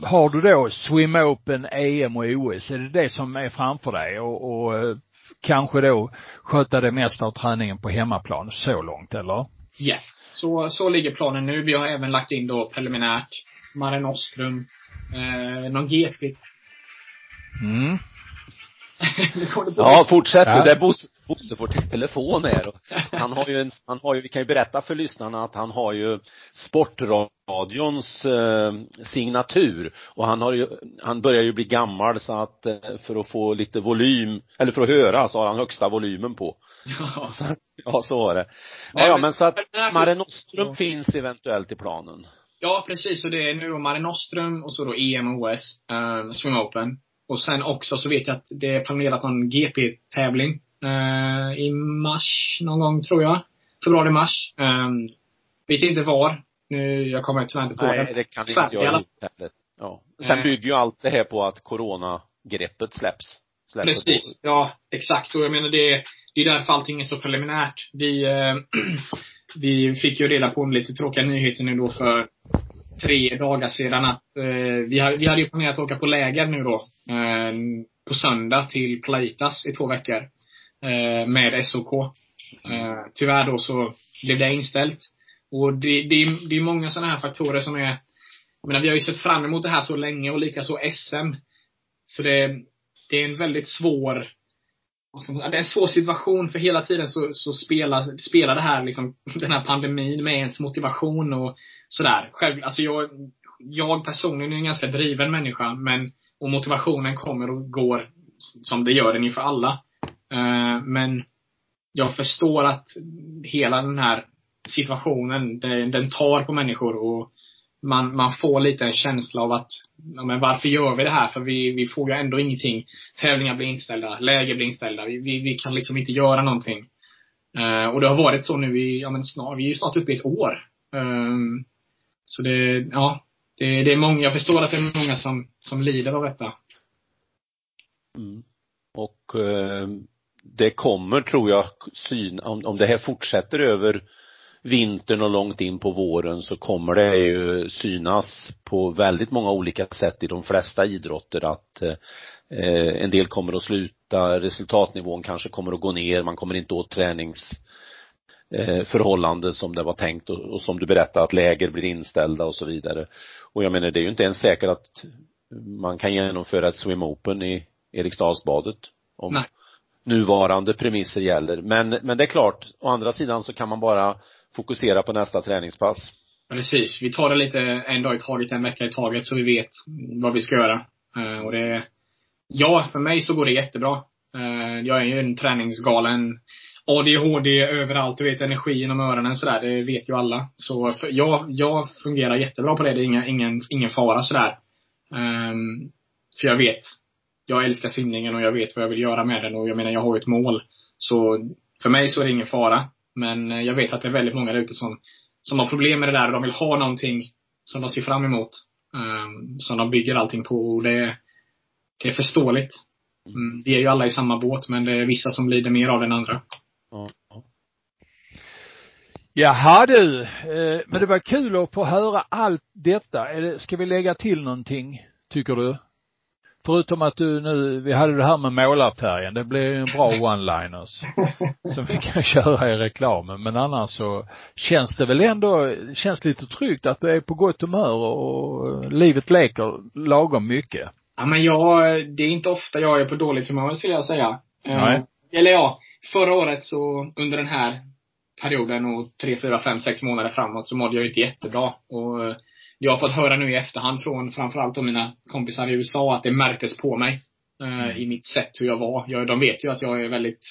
har du då Swim Open, EM och OS. Är det det som är framför dig och, och eh, kanske då sköta det mesta av träningen på hemmaplan så långt eller? Yes. Så, så ligger planen nu. Vi har även lagt in då preliminärt Mare Nostrum, eh, någon GP. Mm. Ja, fortsätt Ja. du. Det är Bosse, Bosse får telefon här. Han har ju en, han har ju, vi kan ju berätta för lyssnarna att han har ju Sportradions eh, signatur och han har ju, han börjar ju bli gammal så att eh, för att få lite volym, eller för att höra så har han högsta volymen på. Ja. Så, ja, så var det. Ja, ja, men- så att Mare Nostrum finns eventuellt i planen. Ja, precis. Och det är nu Mare Nostrum och så då EM och OS, eh, Swim Open. Och sen också så vet jag att det är planerat någon GP-tävling eh, i mars någon gång, tror jag. Februari-mars. Eh, vet inte var. Nu, jag kommer tyvärr inte på Nej, det. det kan Sverige inte jag heller. Ja. Sen Eh. bygger ju allt det här på att coronagreppet släpps. släpper Precis. Ja, exakt. Och jag menar det, det är därför allting är så preliminärt. Vi, eh, vi fick ju reda på en lite tråkiga nyheter nu då för tre dagar sedan att eh, vi, har, vi hade ju planerat att åka på läger nu då. Eh, på söndag till Plaitas i två veckor. Eh, med SOK. Eh, tyvärr då så blev det inställt. Och det, det, är- det är många sådana här faktorer som är jag menar, vi har ju sett fram emot det här så länge och likaså SM. Så det, det är en väldigt svår vad ska man säga, det är en svår situation för hela tiden så, så spelar, spelar det här liksom, den här pandemin med ens motivation och sådär. Själv, alltså jag, jag personligen är en ganska driven människa men, och motivationen kommer och går som det gör den ju för alla. Uh, men jag förstår att hela den här situationen, den, den tar på människor och man, man får lite en känsla av att, ja, men varför gör vi det här? För vi, vi får ju ändå ingenting. Tävlingar blir inställda, läger blir inställda. Vi, vi, vi kan liksom inte göra någonting. Uh, och det har varit så nu i, ja men snart, vi är ju snart uppe i ett år. Um, så det, ja. Det, det är många, jag förstår att det är många som, som lider av detta. Mm. Och eh, det kommer, tror jag, syn, om, om det här fortsätter över vintern och långt in på våren så kommer det ju synas på väldigt många olika sätt i de flesta idrotter att eh, en del kommer att sluta, resultatnivån kanske kommer att gå ner, man kommer inte åt tränings eh, som det var tänkt och, och som du berättade att läger blir inställda och så vidare. Och jag menar det är ju inte ens säkert att man kan genomföra ett swim open i Eriksdalsbadet om Nej. nuvarande premisser gäller. Men, men det är klart, å andra sidan så kan man bara fokusera på nästa träningspass. Precis. Vi tar det lite en dag i taget, en vecka i taget, så vi vet vad vi ska göra. Eh, och det, ja, för mig så går det jättebra. Eh, jag är ju en träningsgalen ADHD överallt, du vet energi genom öronen sådär, det vet ju alla. Så jag, jag fungerar jättebra på det, det är inga, ingen, ingen fara sådär. Um, ehm, för jag vet. Jag älskar simningen och jag vet vad jag vill göra med den och jag menar, jag har ju ett mål. Så för mig så är det ingen fara. Men eh, jag vet att det är väldigt många där ute som, som har problem med det där och de vill ha någonting som de ser fram emot. Um, som de bygger allting på och det, det är förståeligt. Mm, vi är ju alla i samma båt men det är vissa som lider mer av den andra. Ja. Jaha du, eh, men det var kul att få höra allt detta. Ska vi lägga till någonting, tycker du? Förutom att du nu, vi hade det här med målarfärgen, det blev en bra one-liners som vi kan köra i reklamen. Men annars så känns det väl ändå, känns lite tryggt att du är på gott humör och livet leker lagom mycket. Ja men jag, det är inte ofta jag är på dåligt humör skulle jag säga. Nej. Eh, eller ja, förra året så under den här perioden och tre, fyra, fem, sex månader framåt så mådde jag inte jättebra. Och jag har fått höra nu i efterhand från framförallt då mina kompisar i USA att det märktes på mig. Eh, mm. I mitt sätt hur jag var. Jag, de vet ju att jag är väldigt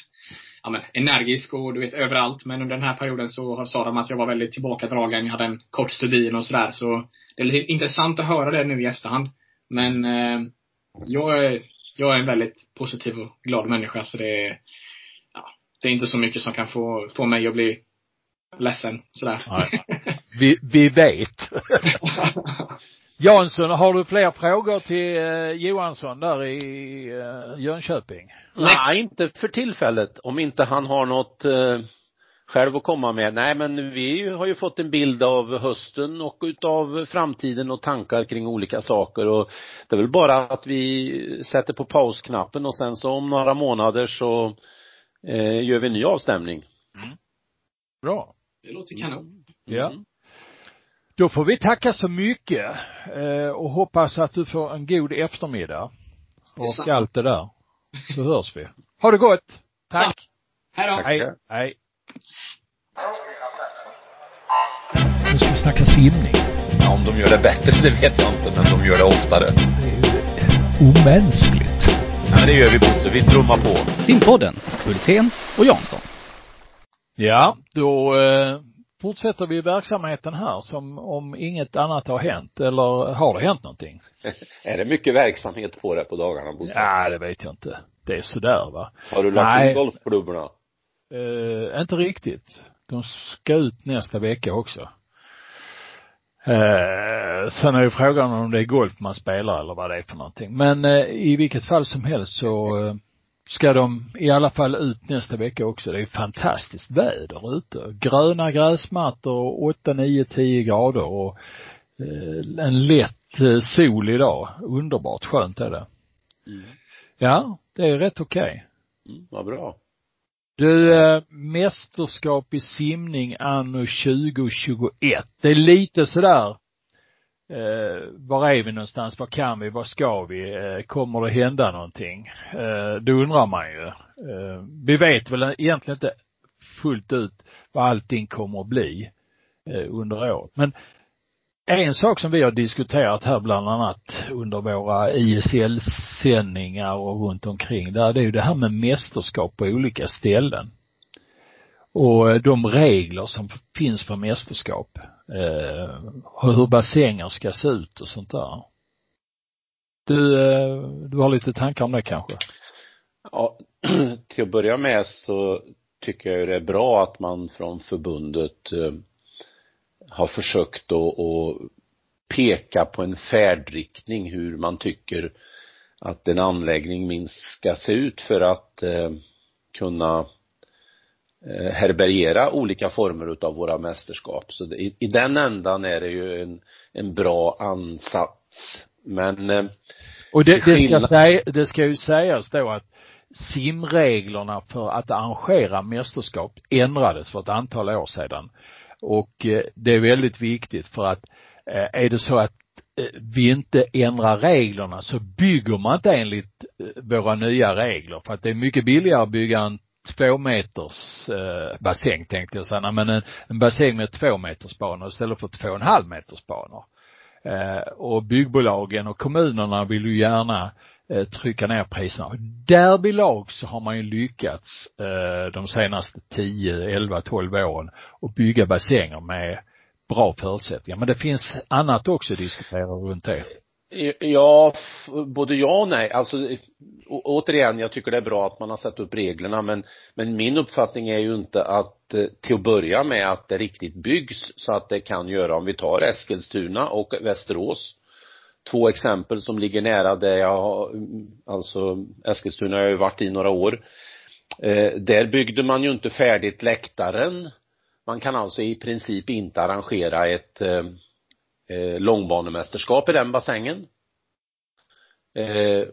ja, men, energisk och du vet överallt. Men under den här perioden så sa de att jag var väldigt tillbakadragen. Jag hade en kort stubin och sådär. Så det är lite intressant att höra det nu i efterhand. Men eh, jag, är, jag är en väldigt positiv och glad människa så det är det är inte så mycket som kan få, få mig att bli ledsen sådär. Nej. Vi, vi vet. Jansson, har du fler frågor till eh, Johansson där i eh, Jönköping? Nej, inte för tillfället. Om inte han har något eh, själv att komma med. Nej, men vi har ju fått en bild av hösten och utav framtiden och tankar kring olika saker och det är väl bara att vi sätter på pausknappen och sen så om några månader så eh, gör vi en ny avstämning. Mm. Bra. Det låter kanon. Mm. Ja. Då får vi tacka så mycket eh, och hoppas att du får en god eftermiddag. Och allt det där. Så hörs vi. Ha det gott. Tack. Hej då. Hej. Hej. Nu ska vi snacka simning. Ja, om de gör det bättre, det vet jag inte, men de gör det oftare. Det är ju omänskligt. Ja, men det gör vi Bosse. Vi trummar på. Simpodden, Hultén och Jansson. Ja, då eh, fortsätter vi verksamheten här som om inget annat har hänt. Eller har det hänt någonting? är det mycket verksamhet på det på dagarna Bosse? Ja, det vet jag inte. Det är sådär va. Har du lagt Nej. in golfklubborna? Eh, inte riktigt. De ska ut nästa vecka också. Eh, sen är ju frågan om det är golf man spelar eller vad det är för någonting. Men eh, i vilket fall som helst så ska de i alla fall ut nästa vecka också. Det är fantastiskt väder ute. Gröna gräsmattor, 8, 9, 10 grader och eh, en lätt eh, sol idag. Underbart skönt är det. Mm. Ja, det är rätt okej. Okay. Mm, vad bra. Du, äh, mästerskap i simning anno 2021. Det är lite sådär, eh, var är vi någonstans, vad kan vi, vad ska vi, eh, kommer det hända någonting? Eh, det undrar man ju. Eh, vi vet väl egentligen inte fullt ut vad allting kommer att bli eh, under året. Men en sak som vi har diskuterat här bland annat under våra ISL-sändningar och runt omkring där, det är ju det här med mästerskap på olika ställen. Och eh, de regler som finns för mästerskap. Eh, hur bassänger ska se ut och sånt där. Du, eh, du har lite tankar om det kanske? Ja, till att börja med så tycker jag det är bra att man från förbundet eh, har försökt att, att peka på en färdriktning hur man tycker att en anläggning minst ska se ut för att eh, kunna eh, härbärgera olika former utav våra mästerskap. Så det, i, i, den ändan är det ju en, en bra ansats. Men eh, Och det, det ska säga, det ska ju sägas då att simreglerna för att arrangera mästerskap ändrades för ett antal år sedan. Och eh, det är väldigt viktigt för att eh, är det så att eh, vi inte ändrar reglerna så bygger man inte enligt våra nya regler för att det är mycket billigare att bygga en två meters eh, bassäng tänkte jag säga, men en, en bassäng med två meters banor istället för två och en halv meters banor. Eh, och byggbolagen och kommunerna vill ju gärna eh, trycka ner priserna. Därvidlag så har man ju lyckats eh, de senaste 10, 11, 12 åren att bygga bassänger med bra förutsättningar. Men det finns annat också att diskutera runt det. Ja, både ja och nej. Alltså, återigen, jag tycker det är bra att man har satt upp reglerna men, men min uppfattning är ju inte att eh, till att börja med att det riktigt byggs så att det kan göra, om vi tar Eskilstuna och Västerås, två exempel som ligger nära där jag har, mm, alltså Eskilstuna har jag ju varit i några år. Eh, där byggde man ju inte färdigt läktaren. Man kan alltså i princip inte arrangera ett eh, eh, långbanemästerskap i den bassängen. Eh,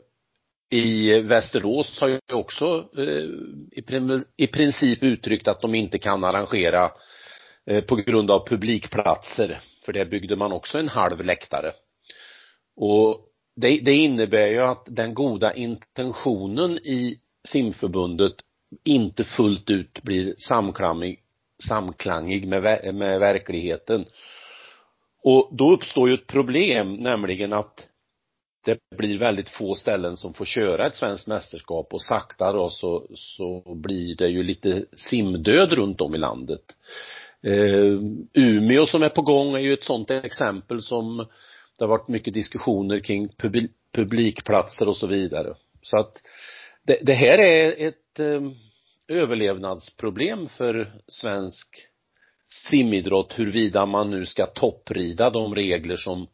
I Västerås har ju också eh, i, i princip uttryckt att de inte kan arrangera eh, på grund av publikplatser. För det byggde man också en halv läktare. Och det, det innebär ju att den goda intentionen i simförbundet inte fullt ut blir samklangig, samklangig med, med verkligheten. Och då uppstår ju ett problem, nämligen att det blir väldigt få ställen som får köra ett svenskt mästerskap och sakta då så, så blir det ju lite simdöd runt om i landet. Eh, Umeå som är på gång är ju ett sånt exempel som det har varit mycket diskussioner kring publikplatser och så vidare. Så att det, det här är ett eh, överlevnadsproblem för svensk simidrott huruvida man nu ska topprida de regler som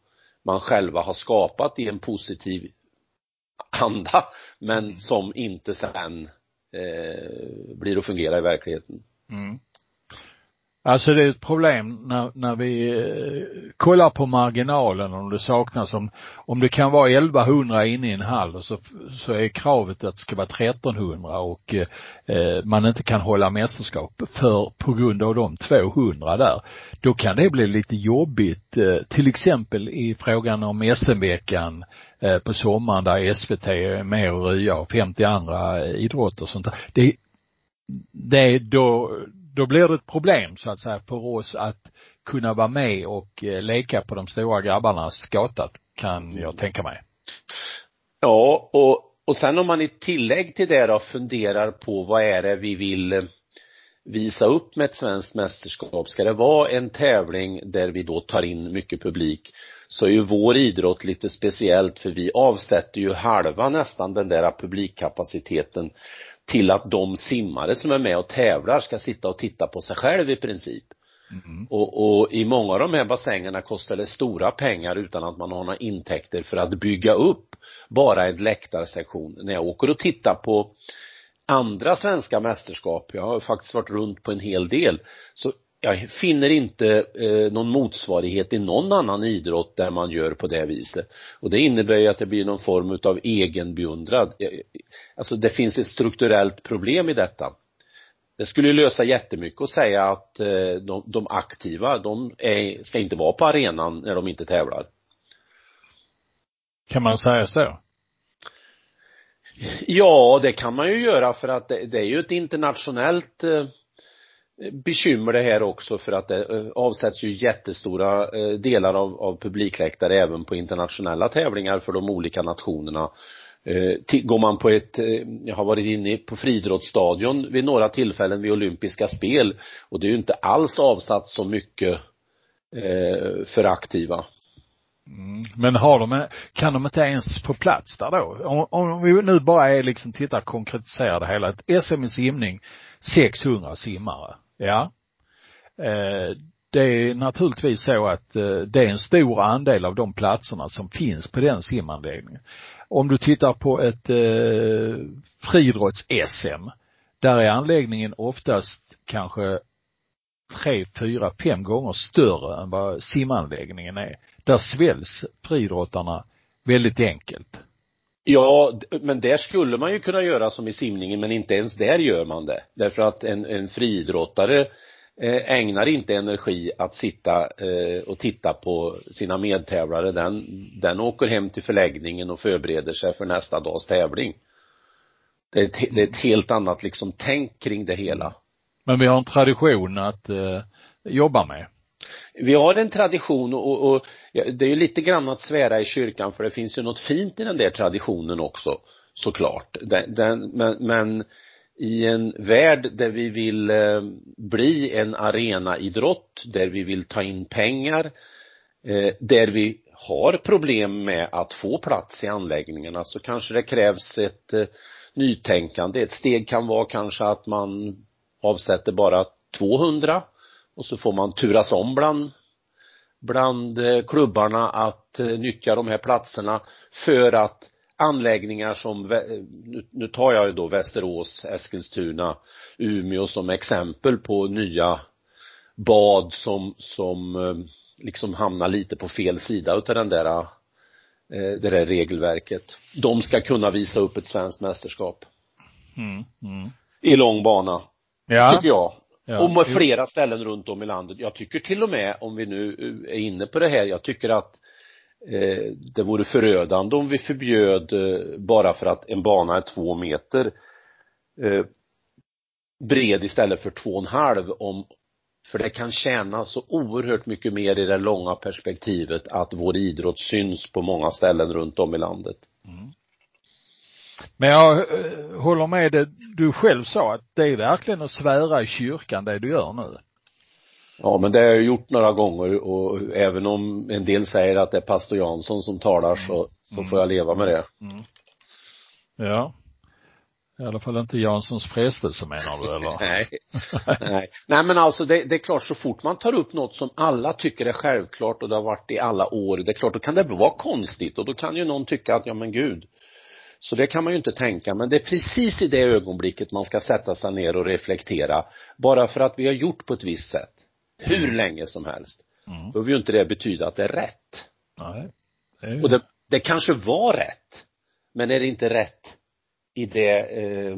man själva har skapat i en positiv anda men mm. som inte sen eh, blir att fungera i verkligheten. Mm. Alltså det är ett problem när, när vi eh, kollar på marginalen om det saknas om, om det kan vara 1100 inne i en hall och så, så är kravet att det ska vara 1300 och eh, eh, man inte kan hålla mästerskap för, på grund av de 200 där. Då kan det bli lite jobbigt, eh, till exempel i frågan om SM-veckan eh, på sommaren där SVT är med och ryar och 50 andra idrotter och sånt där. Det, det är då då blir det ett problem så att säga för oss att kunna vara med och eh, leka på de stora grabbarnas gata kan jag tänka mig. Ja, och, och sen om man i tillägg till det då funderar på vad är det vi vill eh, visa upp med ett svenskt mästerskap. Ska det vara en tävling där vi då tar in mycket publik så är ju vår idrott lite speciellt för vi avsätter ju halva nästan den där publikkapaciteten till att de simmare som är med och tävlar ska sitta och titta på sig själv i princip. Mm. Och, och i många av de här bassängerna kostar det stora pengar utan att man har några intäkter för att bygga upp bara en läktarsektion. När jag åker och tittar på andra svenska mästerskap, jag har faktiskt varit runt på en hel del, så jag finner inte eh, någon motsvarighet i någon annan idrott där man gör på det viset. Och det innebär ju att det blir någon form utav egenbeundrad. Eh, alltså det finns ett strukturellt problem i detta. Det skulle ju lösa jättemycket att säga att eh, de, de aktiva, de är, ska inte vara på arenan när de inte tävlar. Kan man säga så? Ja, det kan man ju göra för att det, det är ju ett internationellt eh, bekymmer det här också för att det eh, avsätts ju jättestora eh, delar av, av publikläktare även på internationella tävlingar för de olika nationerna. Eh, går man på ett, jag har varit inne på friidrottsstadion vid några tillfällen vid olympiska spel och det är ju inte alls avsatt så mycket för aktiva. Mm. Men har de, kan de inte ens få plats där då? Om, om vi nu bara är liksom, tittar konkretiserar det hela. Ett SM i simning, 600 simmare. Ja. Eh, det är naturligtvis så att eh, det är en stor andel av de platserna som finns på den simanläggningen. Om du tittar på ett eh, friidrotts-SM, där är anläggningen oftast kanske tre, fyra, fem gånger större än vad simanläggningen är. Där sväljs friidrottarna väldigt enkelt. Ja, men där skulle man ju kunna göra som i simningen men inte ens där gör man det. Därför att en, en friidrottare eh, ägnar inte energi att sitta eh, och titta på sina medtävlare. Den, den åker hem till förläggningen och förbereder sig för nästa dags tävling. Det är ett, det är ett helt annat liksom tänk kring det hela. Men vi har en tradition att eh, jobba med vi har en tradition och, och det är ju lite grann att svära i kyrkan för det finns ju något fint i den där traditionen också såklart. Den, den, men, men i en värld där vi vill eh, bli en arenaidrott, där vi vill ta in pengar, eh, där vi har problem med att få plats i anläggningarna så kanske det krävs ett eh, nytänkande. Ett steg kan vara kanske att man avsätter bara 200 och så får man turas om bland bland eh, klubbarna att eh, nyttja de här platserna för att anläggningar som, nu tar jag ju då Västerås, Eskilstuna, Umeå som exempel på nya bad som, som eh, liksom hamnar lite på fel sida utav den där det där regelverket. De ska kunna visa upp ett svenskt mästerskap. Mm, mm. I lång bana. Ja. Tycker jag. Ja, och med flera ställen runt om i landet. Jag tycker till och med, om vi nu är inne på det här, jag tycker att eh, det vore förödande om vi förbjöd eh, bara för att en bana är två meter eh, bred istället för två och en halv om för det kan tjäna så oerhört mycket mer i det långa perspektivet att vår idrott syns på många ställen runt om i landet. Mm. Men jag eh, håller med det du själv sa att det är verkligen att svära i kyrkan det du gör nu. Ja, men det har jag gjort några gånger och även om en del säger att det är pastor Jansson som talar så, så mm. får jag leva med det. Mm. Ja. I alla fall inte Janssons frestelse menar du eller? nej. nej. Nej men alltså det, det, är klart så fort man tar upp något som alla tycker är självklart och det har varit i alla år, det är klart då kan det vara konstigt och då kan ju någon tycka att ja men gud, så det kan man ju inte tänka, men det är precis i det ögonblicket man ska sätta sig ner och reflektera. Bara för att vi har gjort på ett visst sätt, hur mm. länge som helst, mm. behöver ju inte det betyda att det är rätt. Nej. Det är... Och det, det kanske var rätt, men är det inte rätt i det, eh,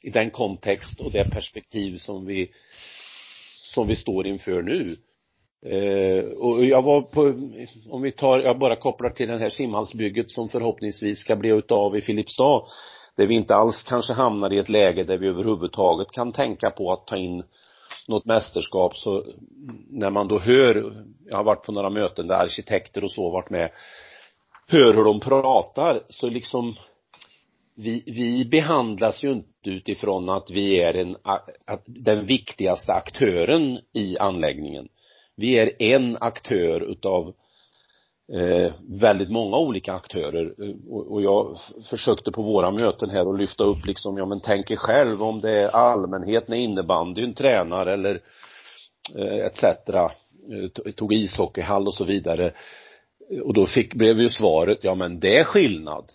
i den kontext och det perspektiv som vi, som vi står inför nu, Eh, och jag var på, om vi tar, jag bara kopplar till det här simhallsbygget som förhoppningsvis ska bli utav i Filipstad, där vi inte alls kanske hamnar i ett läge där vi överhuvudtaget kan tänka på att ta in något mästerskap. Så när man då hör, jag har varit på några möten där arkitekter och så varit med, hör hur de pratar så liksom vi, vi behandlas ju inte utifrån att vi är en, att den viktigaste aktören i anläggningen vi är en aktör utav eh, väldigt många olika aktörer eh, och, och jag försökte på våra möten här att lyfta upp liksom, ja men tänk er själv om det är allmänhet när innebandyn tränar eller eh, etc. Eh, tog ishockeyhall och så vidare och då fick, blev ju svaret, ja men det är skillnad.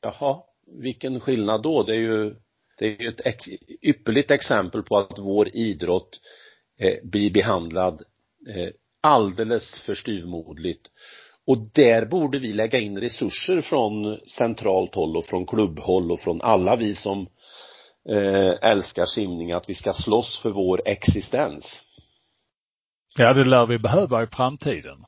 Jaha, vilken skillnad då? Det är ju, det är ju ett ex, ypperligt exempel på att vår idrott eh, blir behandlad eh, alldeles för styvmoderligt och där borde vi lägga in resurser från centralt håll och från klubbhåll och från alla vi som eh, älskar simning att vi ska slåss för vår existens. Ja, det lär vi behöva i framtiden.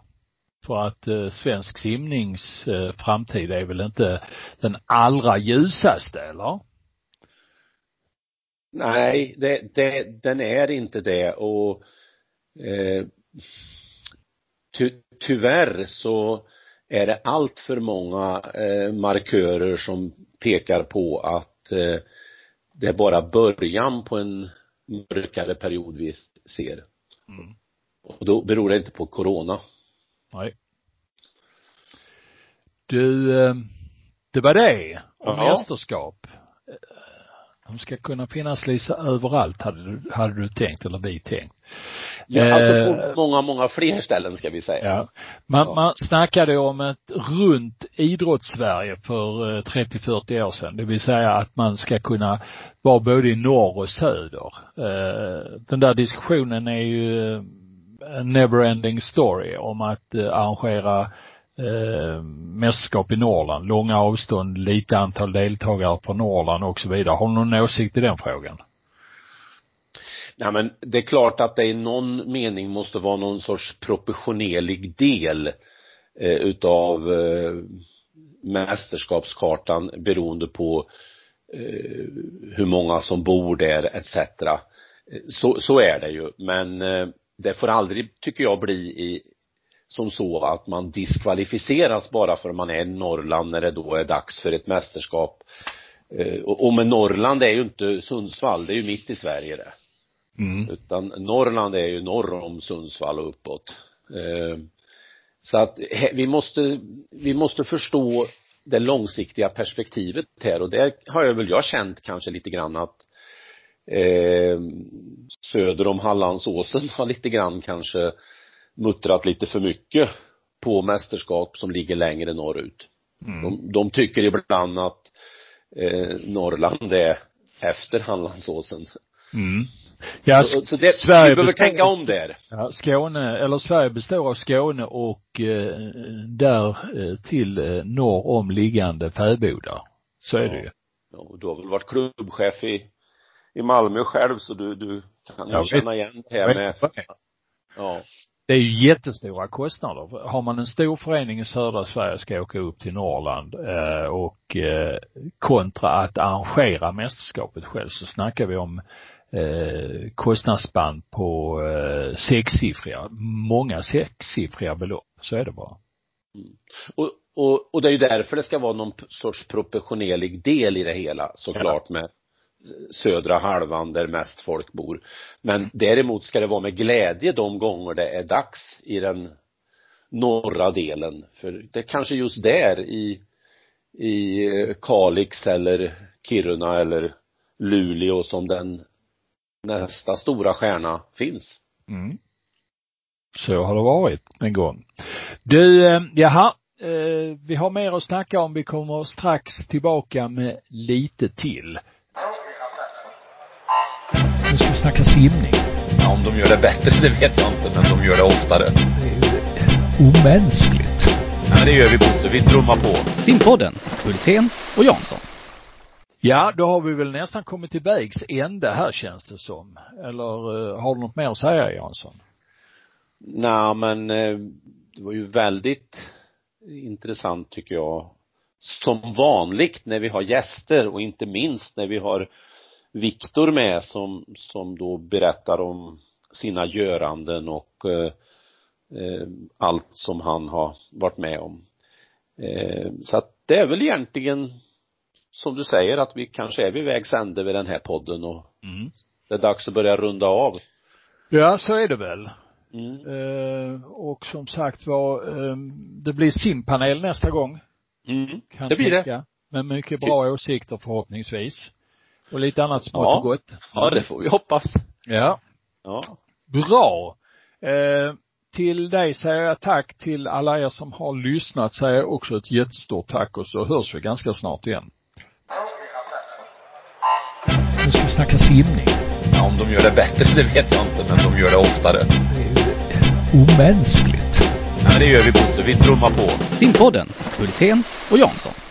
För att eh, svensk simnings eh, framtid är väl inte den allra ljusaste, eller? Nej, det, det, den är inte det och eh, ty, tyvärr så är det allt för många eh, markörer som pekar på att eh, det är bara början på en mörkare period vi ser. Mm. Och då beror det inte på corona. Nej. Du, eh, det var det om ja. mästerskap. De ska kunna finnas Lisa överallt hade du, hade du tänkt eller vi tänkt. Ja, alltså på eh, många, många fler ställen ska vi säga. Ja. Man, ja. man snackade om ett runt idrottssverige för 30-40 eh, år sedan. Det vill säga att man ska kunna vara både i norr och söder. Eh, den där diskussionen är ju en never-ending story om att arrangera eh, mästerskap i Norrland, långa avstånd, lite antal deltagare på Norrland och så vidare. Har du någon åsikt i den frågan? Nej men det är klart att det i någon mening måste vara någon sorts proportionerlig del eh, utav eh, mästerskapskartan beroende på eh, hur många som bor där etc. Eh, så, så är det ju men eh, det får aldrig, tycker jag, bli i, som så att man diskvalificeras bara för att man är i Norrland när det då är dags för ett mästerskap. Eh, och, med Norrland är ju inte Sundsvall, det är ju mitt i Sverige det. Mm. Utan Norrland är ju norr om Sundsvall och uppåt. Eh, så att vi måste, vi måste förstå det långsiktiga perspektivet här och det har jag väl jag känt kanske lite grann att eh, söder om Hallandsåsen har lite grann kanske muttrat lite för mycket på mästerskap som ligger längre norrut. Mm. De, de tycker ibland att eh, Norrland är efter Hallandsåsen. Mm. Ja, så, så det, Sverige vi behöver består, tänka om där. Ja, Skåne, eller Sverige består av Skåne och eh, där eh, till eh, norr om liggande fäbodar. Så är ja. det ju. Ja, du har väl varit klubbchef i, i Malmö själv så du, du kan ju känna igen det här med, ja. Det är ju jättestora kostnader. Har man en stor förening i södra Sverige ska åka upp till Norrland eh, och eh, kontra att arrangera mästerskapet själv så snackar vi om eh, kostnadsspann på eh, sexsiffriga, många sexsiffriga belopp. Så är det bara. Mm. Och, och, och det är ju därför det ska vara någon sorts proportionerlig del i det hela såklart ja. med södra halvan där mest folk bor. Men däremot ska det vara med glädje de gånger det är dags i den norra delen. För det är kanske just där i, i eh, Kalix eller Kiruna eller Luleå som den nästa stora stjärna finns. Mm. Så har det varit en gång. Du, eh, jaha, eh, vi har mer att snacka om. Vi kommer strax tillbaka med lite till. Snacka simning. Ja, om de gör det bättre, det vet jag inte, men de gör det oftare. Det är omänskligt. Ja, det gör vi Bosse. Vi trummar på. Simpodden, Hultén och Jansson. Ja, då har vi väl nästan kommit till vägs ände här känns det som. Eller uh, har du något mer att säga Jansson? Nej, men uh, det var ju väldigt intressant tycker jag. Som vanligt när vi har gäster och inte minst när vi har Viktor med som, som då berättar om sina göranden och eh, eh, allt som han har varit med om. Eh, så att det är väl egentligen som du säger att vi kanske är vid vägs ände vid den här podden och mm. det är dags att börja runda av. Ja, så är det väl. Mm. Eh, och som sagt var, eh, det blir simpanel nästa gång. Mm. Kan det blir tänka, det. Med mycket bra åsikter förhoppningsvis. Och lite annat smått ja. och gott. Ja, det får vi hoppas. Ja. Ja. Bra. Eh, till dig säger jag tack. Till alla er som har lyssnat säger jag också ett jättestort tack och så hörs vi ganska snart igen. Nu ska vi snacka simning. Ja, om de gör det bättre, det vet jag inte, men de gör det oftare. Det är ju omänskligt. Ja, det gör vi Bosse. Vi trummar på. Simpodden, Hultén och Jansson.